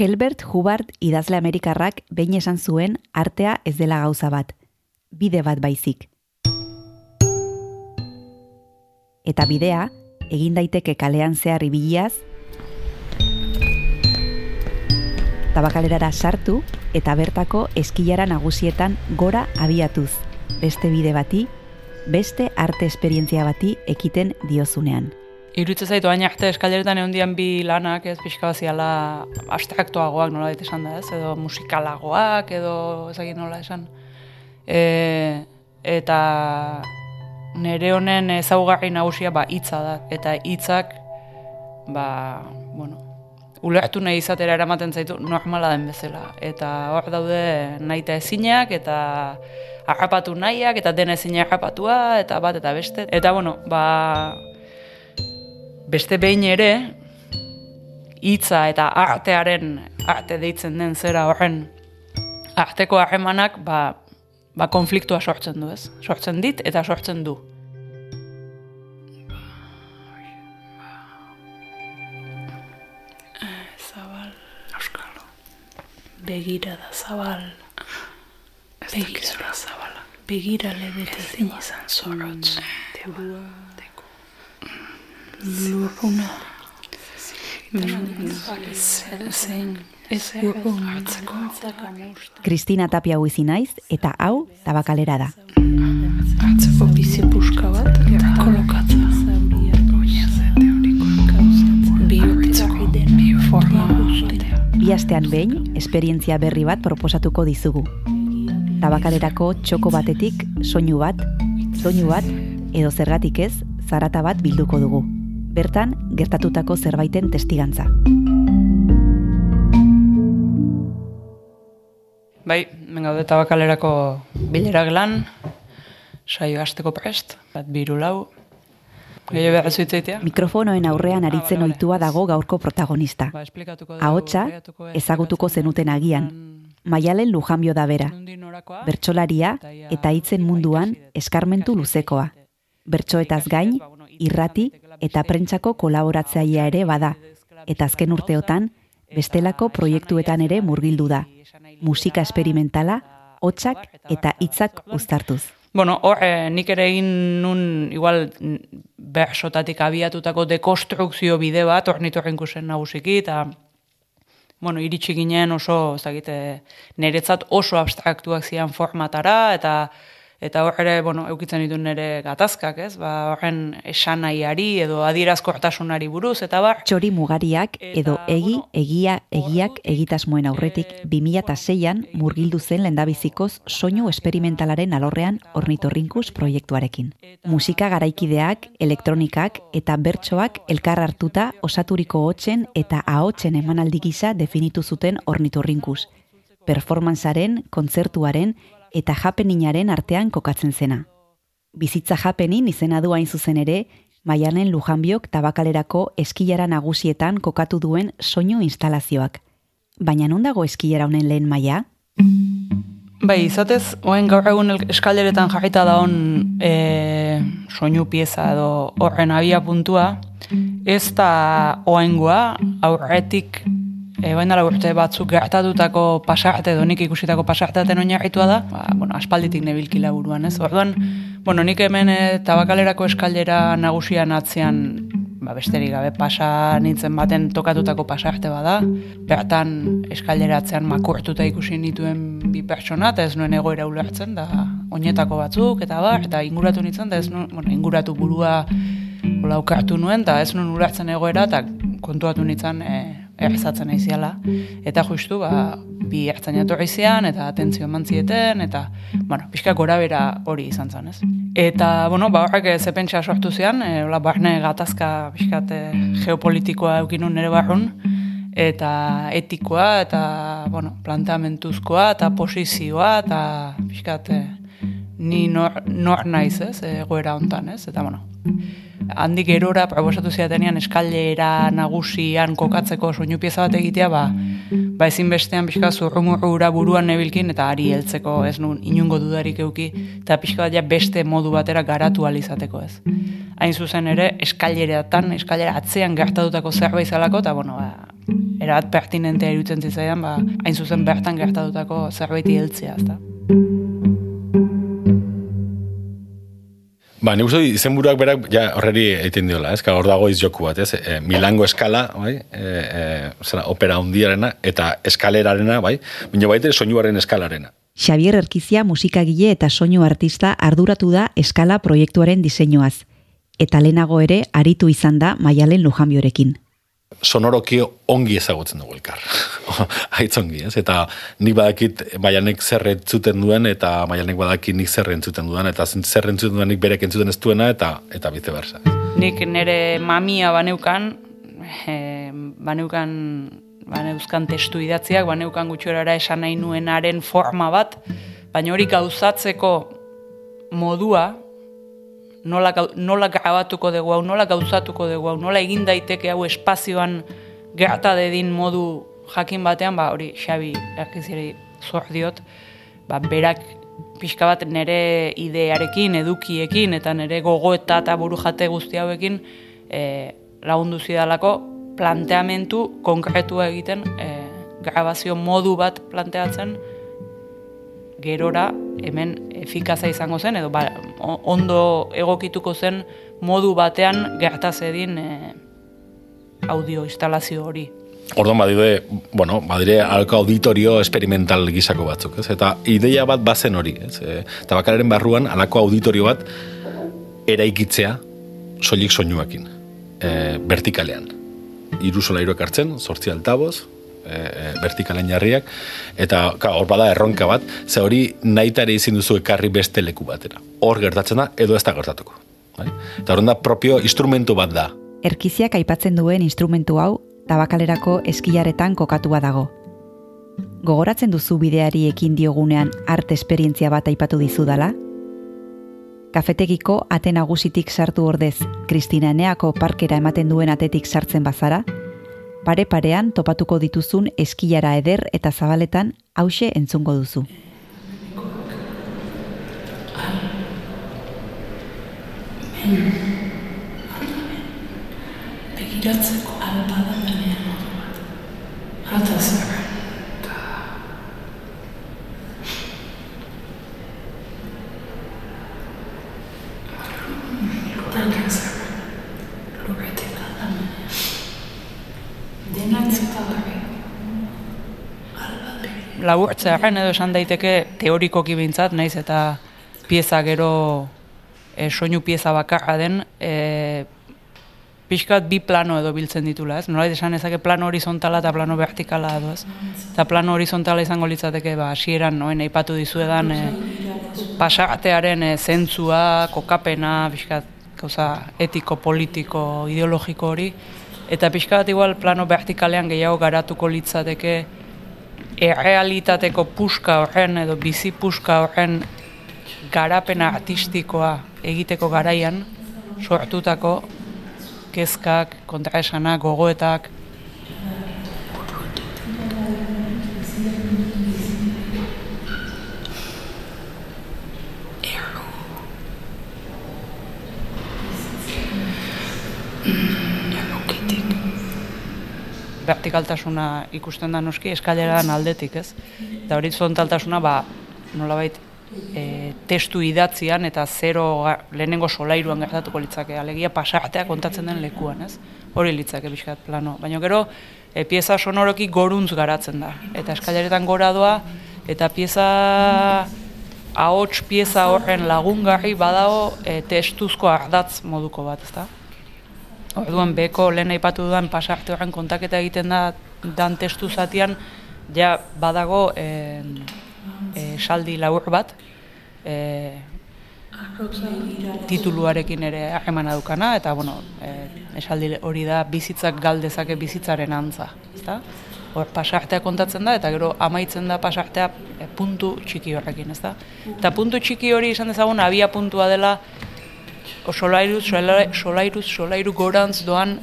Helbert Hubbard idazle amerikarrak behin esan zuen artea ez dela gauza bat, bide bat baizik. Eta bidea, egin daiteke kalean zehar ibiliaz, tabakalerara sartu eta bertako eskilara nagusietan gora abiatuz, beste bide bati, beste arte esperientzia bati ekiten diozunean. Irutze zaitu baina arte eskaleretan egon bi lanak, ez pixka baziala abstraktuagoak nola daite esan da, ez? Edo musikalagoak, edo ezagin nola esan. E, eta nire honen ezaugarri nagusia ba hitza da. Eta hitzak, ba, bueno, ulertu nahi izatera eramaten zaitu normala den bezala. Eta hor daude nahi eta ezinak, eta harrapatu nahiak, eta den ezin harrapatua, eta bat eta beste. Eta bueno, ba, beste behin ere, hitza eta artearen arte deitzen den zera horren arteko harremanak ba, ba konfliktua sortzen du ez. Sortzen dit eta sortzen du. Zabal, Euskalo. Begira da zabal. Begira da zabala. Begira lebete zin izan zorotz. Tegua. Zein. Hartzeko. Kristina Tapia huizi naiz eta hau tabakalera da. Hartzeko bizi puska bat. Kolokatza. Bihurtzeko. Forma guztia. Bi astean behin, esperientzia berri bat proposatuko dizugu. Tabakalerako txoko batetik soinu bat, soinu bat, edo zergatik ez, zarata bat bilduko dugu. Bertan, gertatutako zerbaiten testigantza. Bai, hemen gaude tabakalerako bilera gelan, saio hasteko prest, bat biru lau. Mikrofonoen aurrean aritzen ohitua dago gaurko protagonista. Ba, Ahotsa ezagutuko zenuten agian. Maialen Lujanbio da bera, bertsolaria eta hitzen munduan eskarmentu luzekoa. Bertsoetaz gain, irrati eta prentsako kolaboratzailea ere bada, eta azken urteotan, bestelako proiektuetan ere murgildu da. Musika esperimentala, hotsak eta hitzak uztartuz. Bueno, hor, eh, nik ere egin nun, igual, bersotatik abiatutako dekonstrukzio bide bat, hor nitorren kusen nagusiki, eta, bueno, iritsi ginen oso, ez dakit, eh, niretzat oso abstraktuak zian formatara, eta eta hor ere, bueno, eukitzen ditu nire gatazkak, ez? Ba, horren esanaiari edo adierazkortasunari buruz, eta bar, Txori mugariak edo Eta, egi, bueno, egia, egiak egitasmoen aurretik 2006an murgildu zen lendabizikoz soinu esperimentalaren alorrean ornitorrinkus proiektuarekin. Musika garaikideak, elektronikak eta bertsoak elkar hartuta osaturiko hotzen eta ahotsen emanaldi gisa definitu zuten ornitorrinkus. Performanzaren, kontzertuaren eta happeningaren artean kokatzen zena. Bizitza happening izena du hain zuzen ere, Maianen Lujanbiok tabakalerako eskilara nagusietan kokatu duen soinu instalazioak. Baina non dago eskilara honen lehen maila? Bai, izatez, oen gaur egun eskaleretan jarrita da hon e, soinu pieza edo horren abia puntua, ez da oengoa, aurretik, e, bain dala urte batzuk gertatutako pasarte edo nik ikusitako pasarteaten oinarritua da, ba, bueno, aspalditik nebilkila buruan, ez? Orduan, bueno, nik hemen e, tabakalerako eskalera nagusian atzean ba, besterik gabe pasa nintzen baten tokatutako pasarte bada. Bertan eskaileratzean makurtuta ikusi nituen bi pertsona, eta ez nuen egoera ulertzen, da oinetako batzuk, eta bar, eta inguratu nintzen, da ez nuen, bueno, inguratu burua hola ukartu nuen, eta ez nuen ulertzen egoera, eta kontuatu nintzen e, errezatzen aiziala. Eta justu, ba, bi ertzaina etorri zian, eta atentzio eman zieten, eta, bueno, pixka gora bera hori izan zen, ez? Eta, bueno, ba, horrek eh, ze pentsa sortu zian, e, hola, barne gatazka pixkat e, geopolitikoa eukinun nere barrun, eta etikoa, eta, bueno, planteamentuzkoa, eta posizioa, eta pixkat e, ni nor, nor naiz, ez, egoera hontan, ez? Eta bueno, handik gerora proposatu zidatenean eskailera nagusian kokatzeko soinu pieza bat egitea, ba, ba ezinbestean pixka zurrumurra buruan nebilkin eta ari heltzeko ez nun inungo dudarik euki eta pixka bat ja beste modu batera garatu alizateko ez. Hain zuzen ere eskailereatan, eskailera atzean gertatutako zerbait zalako eta bueno, ba, erabat pertinentea irutzen zitzaidan, ba, hain zuzen bertan gertatutako zerbaiti heltzea, ezta. Ba, nik uste izenburuak berak ja horreri egiten diola, ez? Hor dago izjoku bat, ez? E, Milango eskala, bai? E, e, zera, opera hundiarena eta eskalerarena, bai? Baina baita soinuaren eskalarena. Xavier Erkizia musikagile eta soinu artista arduratu da eskala proiektuaren diseinuaz. Eta lehenago ere aritu izan da Maialen Lujanbiorekin sonoroki ongi ezagutzen dugu elkar. Haitz ongi, ez? Eta nik badakit maianek zer entzuten duen, eta maianek badakit nik zer entzuten duen, eta zer entzuten duen nik berek entzuten ez duena, eta, eta bize berza. Nik nire mamia baneukan, e, baneukan, baneuzkan testu idatziak, baneukan gutxorara esan nahi nuenaren forma bat, baina hori gauzatzeko modua, nola, nola grabatuko dugu hau, nola gauzatuko dugu hau, nola egin daiteke hau espazioan gerta dedin modu jakin batean, ba hori Xabi erkiziri zor diot, ba, berak pixka bat nere idearekin, edukiekin, eta nere gogoeta eta buru jate guzti hauekin e, lagundu zidalako planteamentu konkretua egiten e, grabazio modu bat planteatzen gerora hemen efikaza izango zen edo ba, ondo egokituko zen modu batean gertaz edin e, audio instalazio hori. Orduan badide, bueno, badire alko auditorio experimental gizako batzuk, ez? Eta ideia bat bazen hori, ez? E, eta bakararen barruan alako auditorio bat eraikitzea soilik soinuakin, e, vertikalean. Iru solairuak hartzen, sortzi altaboz, e, e, vertikalen jarriak, eta hor bada erronka bat, ze hori naitare izin duzu ekarri beste leku batera. Hor gertatzen da, edo ez da gertatuko. Bai? Eta hor da propio instrumentu bat da. Erkiziak aipatzen duen instrumentu hau, tabakalerako eskilaretan kokatua dago. Gogoratzen duzu bideari ekin diogunean arte esperientzia bat aipatu dizu dala? Kafetegiko ate nagusitik sartu ordez, Kristina Eneako parkera ematen duen atetik sartzen bazara, pare parean topatuko dituzun eskilara eder eta zabaletan hause entzungo duzu. Begiratzeko lanean modu bat. Hata zer. Denak zer. Lurretik aldanean. Denak zitagarri. Laburtzearen edo esan daiteke teorikoki bintzat, naiz eta pieza gero e, soinu pieza bakarra den, e, pixkat bi plano edo biltzen ditula, ez? Nola esan ezake plano horizontala eta plano vertikala edo, ez? Eta plano horizontala izango litzateke, ba, hasieran noen aipatu dizuedan e, pasartearen e, zentzua, kokapena, pixkat, gauza etiko, politiko, ideologiko hori, eta pixkat igual plano vertikalean gehiago garatuko litzateke errealitateko puska horren edo bizi puska horren garapena artistikoa egiteko garaian sortutako kezkak, kontraesanak, gogoetak. Vertikaltasuna ikusten da noski eskaileran aldetik, ez? Eta horizontaltasuna ba nolabait e, testu idatzian eta zero lehenengo solairuan gertatuko litzake alegia pasartea kontatzen den lekuan, ez? Hori litzake pixkat plano. Baina gero e, pieza sonoroki goruntz garatzen da. Eta eskaileretan gora doa eta pieza ahots pieza horren lagungarri badago e, testuzko ardatz moduko bat, ezta? Orduan beko lehen aipatu dudan pasarte horren kontaketa egiten da dan testu zatian ja badago e, e, saldi labur bat e, tituluarekin ere harremana dukana eta bueno, e, esaldi hori da bizitzak galdezake bizitzaren antza, ezta? hor pasartea kontatzen da, eta gero amaitzen da pasartea puntu txiki horrekin, ez da? Eta puntu txiki hori izan dezagun abia puntua dela o solairuz, sola- solairuz, solairu gorantz doan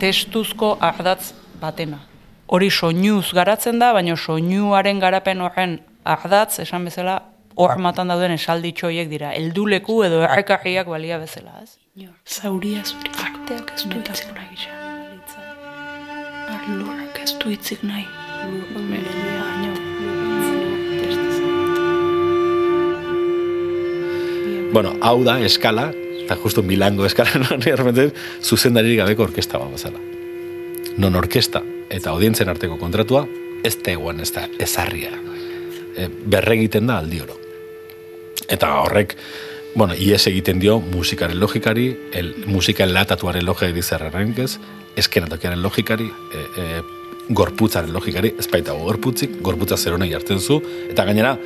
testuzko ardatz batena. Hori soinuz garatzen da, baina soinuaren garapen horren ardatz, esan bezala, hor matan dauden esalditxo horiek dira, helduleku edo errekarriak balia bezala, ez? Zauria zuri arteak ez du hitzik nahi. Arlorak ez du hitzik nahi. Bueno, hau da eskala, eta justu Milango eskala non erremeten, zuzendari gabeko orkesta bat bezala. Non orkesta eta audientzen arteko kontratua, ez da eguan, ez da ezarria. E, berregiten da aldi oro. Eta horrek, bueno, ies egiten dio musikaren logikari, el, musika latatuaren logikari zerrenkez, eskenatokiaren logikari, e, e, gorputzaren logikari, ez baita gorputzik, gorputza zerona jartzen zu, eta gainera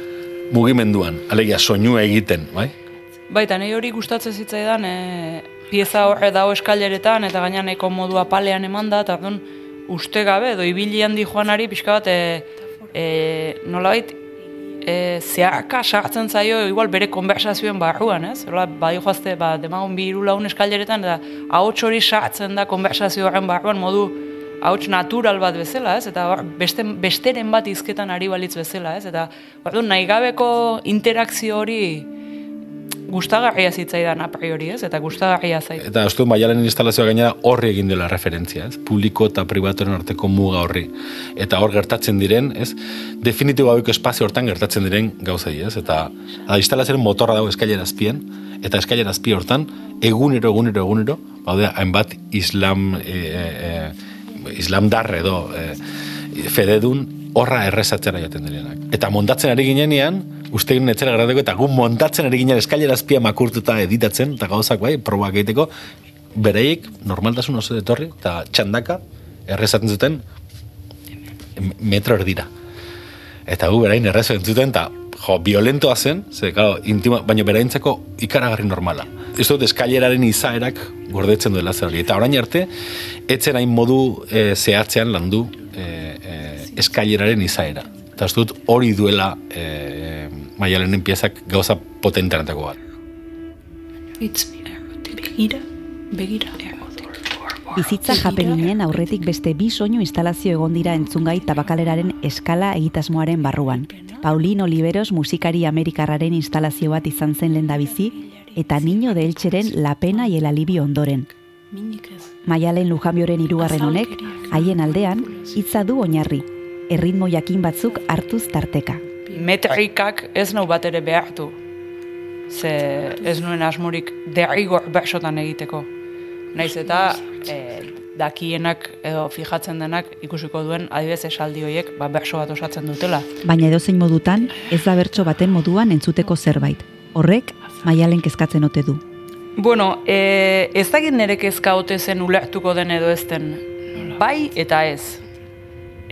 mugimenduan, alegia soinua egiten, bai? Baita, nahi hori gustatzen zitzaidan, e, pieza horre dago eskaileretan, eta gaina nahiko modua palean eman da, eta orduan uste gabe, edo ibili handi joanari pixka bat, e, e, nolabait, e, zeharka sartzen zaio, igual bere konversazioen barruan, ez? Hola, bai joazte, ba, demagun bi laun eskaileretan, eta ahots hori sartzen da konversazio horren barruan, modu ahots natural bat bezala, ez? Eta beste, besteren bat izketan ari balitz bezala, ez? Eta orduan, nahi gabeko interakzio hori gustagarria zitzaidan a priori, ez? Eta gustagarria zait. Eta dut maialen instalazioa gainera horri egin dela referentzia, ez? Publiko eta pribatuaren arteko muga horri. Eta hor gertatzen diren, ez? Definitibo haueko espazio hortan gertatzen diren gauzai, ez? Eta da, instalazioaren motorra dago eskailera azpien, eta eskailera azpi hortan, egunero, egunero, egunero, baude, hainbat islam, e, e, e, islam darre edo, e, fededun, horra errezatzera jaten direnak. Eta montatzen ari ginenean, uste egin etzera gradeko, eta gu montatzen ari ginen eskailera azpia makurtuta editatzen, eta gauzak bai, probak egiteko, bereik normaltasun oso etorri, eta txandaka, errezaten zuten, metro erdira. Eta gu berain errezo entzuten, eta jo, violentoa zen, ze, claro, intima, baina beraintzako ikaragarri normala. Ez dut eskaileraren izaerak gordetzen duela zer hori. Eta orain arte, etzen hain modu e, zehatzean landu e, e, eskaileraren izaera. Eta ez dut hori duela e, maialenen piezak gauza potenteanetako bat. Itz begira, begira. Bizitza japeninen aurretik beste bi soinu instalazio egon dira entzungai tabakaleraren eskala egitasmoaren barruan. Paulin Oliveros musikari amerikarraren instalazio bat izan zen lendabizi, eta Niño de Eltxeren La pena y el alivio ondoren. Maialen Lujambioren hirugarren honek, haien aldean, hitza du oinarri, erritmo jakin batzuk hartuz tarteka. Metrikak ez nau bat ere behartu. Ze ez nuen asmorik derrigor bersotan egiteko. Naiz eta e, dakienak edo fijatzen denak ikusiko duen adibez esaldi horiek ba, berso bat osatzen dutela. Baina edozein modutan, ez da bertso baten moduan entzuteko zerbait. Horrek, Maialen kezkatzen ote du. Bueno, e, ez dakit nire kezka ote zen ulertuko den edo ez den. Bai eta ez.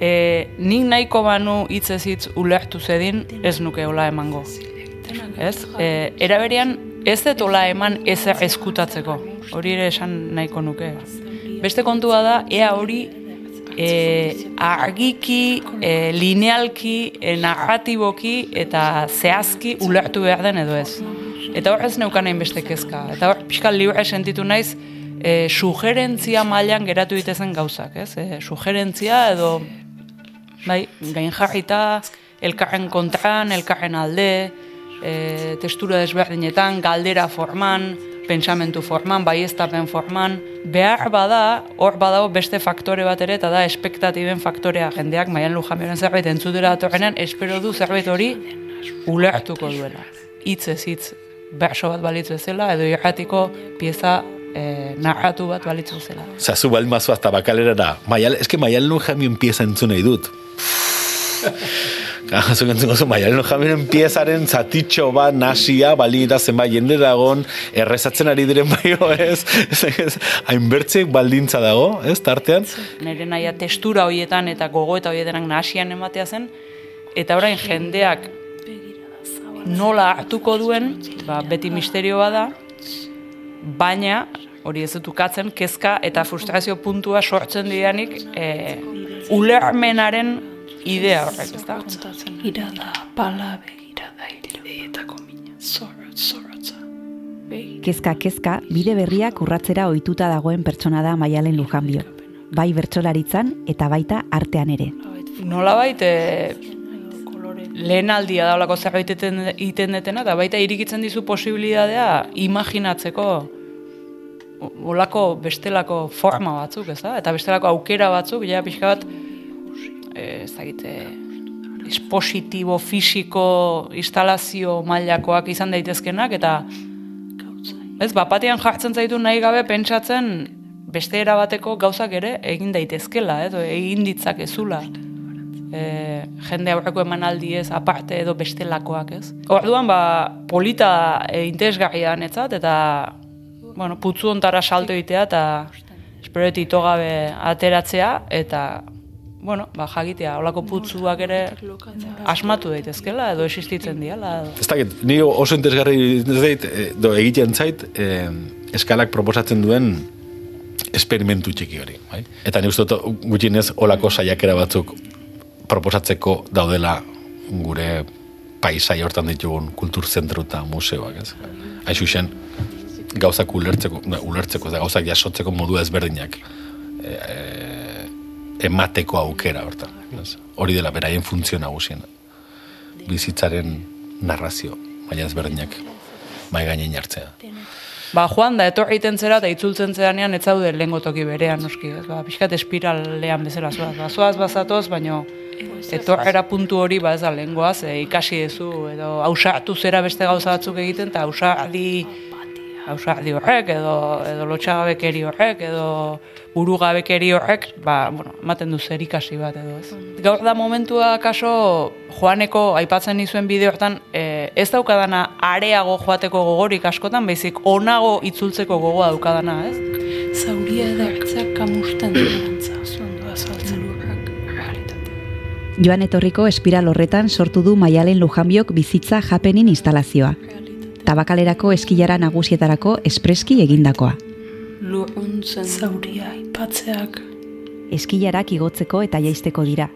E, nik nahiko banu hitz ez hitz ulertu zedin, ez nuke hola emango. Ez? E, era berean, ez dut hola eman ezer eskutatzeko. Hori ere esan nahiko nuke. Beste kontua da, ea hori e, argiki, e, linealki, e, narratiboki eta zehazki ulertu behar den edo ez. Eta hor ez neukan beste kezka. Eta hor pixkal libre sentitu naiz, e, sugerentzia mailan geratu ditezen gauzak, ez? E, sugerentzia edo, bai, gain jarrita, elkarren kontran, elkarren alde, e, testura desberdinetan, galdera forman, pentsamentu forman, baieztapen forman, behar bada, hor badago beste faktore bat ere, eta da espektatiben faktorea jendeak, maian lujamioren zerbait entzutera datorrenean, espero du zerbait hori ulertuko duela. Hitz ez hitz, berso bat balitz bezala, edo irratiko pieza e, narratu bat balitz bezala. Zazu baldin mazu hasta bakalera da. Maial, eske Maialen jamien pieza entzun nahi dut. Zuk entzuko zu, Maialen jamien piezaren zatitxo bat, nasia, balita zenbait jende dagon, errezatzen ari diren baio, ez? hainbertzek baldintza dago, ez, tartean? Nire naia testura horietan eta gogoeta horietan nahasian ematea zen, eta orain jendeak nola hartuko duen, ba, beti misterioa da, baina, hori ez dut ukatzen, kezka eta frustrazio puntua sortzen didanik, e, ulermenaren idea horrek, ez da? Irada, pala begirada, iredeetako mina, zorrotza. Begira. Kezka kezka bide berriak urratzera ohituta dagoen pertsona da Maialen Lujanbio. Bai bertsolaritzan eta baita artean ere. Nolabait, e, lehen aldia daulako zerbait egiten detena, eta baita irikitzen dizu posibilidadea imaginatzeko olako bestelako forma batzuk, ez da? Eta bestelako aukera batzuk, ja pixka bat, e, ez e, espositibo, fisiko, instalazio mailakoak izan daitezkenak, eta ez, bapatean jartzen zaitu nahi gabe pentsatzen beste era bateko gauzak ere egin daitezkela, edo egin ditzakezula e, jende aurreko emanaldi ez, aparte edo bestelakoak ez. Orduan, ba, polita e, interesgarria netzat, eta, bueno, putzu ontara salto egitea, eta espero dut ito gabe ateratzea, eta, bueno, ba, jagitea, olako putzuak ere asmatu daitezkela, edo existitzen diala. Edo. Ez dakit, ni oso interesgarri zait, edo egiten zait, eh, eskalak proposatzen duen esperimentu txiki hori. Bai? Eta ni uste dut gutxienez olako saiakera batzuk proposatzeko daudela gure paisai hortan ditugun kulturzentru eta museoak, ez? Haixu zen, gauzak ulertzeko, da, ulertzeko, da, gauzak jasotzeko modu ezberdinak e, e, emateko aukera hortan. Ez? Hori dela beraien funtzio nagusiena. Bizitzaren narrazio, baina ezberdinak mai gainen jartzea. Ba, joan da, etorri zera eta itzultzen zeranean ez zaude lehengo toki berean, noski. Ba, pixkat espiralean bezala zoaz. Ba, zoaz bazatoz, baino etorrera puntu hori ba ez da lehengoaz, e, ikasi duzu, edo hausartu zera beste gauza batzuk egiten, eta hausardi, hausardi horrek, edo, edo lotxagabekeri horrek, edo burugabekeri horrek, ba, bueno, ematen du zer ikasi bat edo ez. Gaur da momentua kaso Joaneko aipatzen nizuen bideo hortan e, ez daukadana areago joateko gogorik askotan, baizik onago itzultzeko gogoa daukadana, ez? Zauria edartzak kamusten Joan etorriko espiral horretan sortu du Maialen Lujanbiok bizitza japenin instalazioa. Tabakalerako eskilara nagusietarako espreski egindakoa. Lurruntzen zauria aipatzeak Eskilarak igotzeko eta jaisteko dira.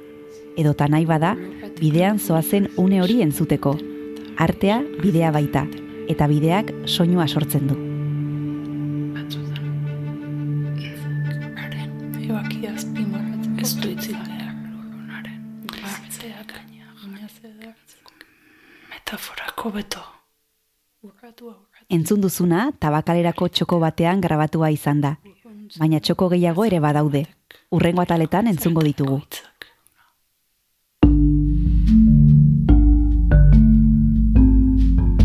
Edota nahi bada, bidean zoazen une hori entzuteko. Artea bidea baita, eta bideak soinua sortzen du. Entzun duzuna, tabakalerako txoko batean grabatua izan da. Baina txoko gehiago ere badaude. Urrengo ataletan entzungo ditugu.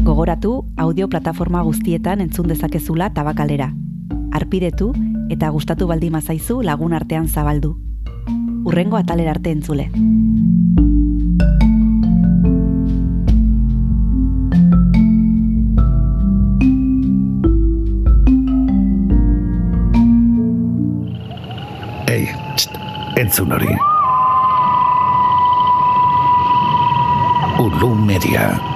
Gogoratu, audio plataforma guztietan entzun dezakezula tabakalera. Arpidetu eta gustatu baldin mazaizu lagun artean zabaldu. Urrengo atalera arte entzule. Entzun hori. Ulu Media.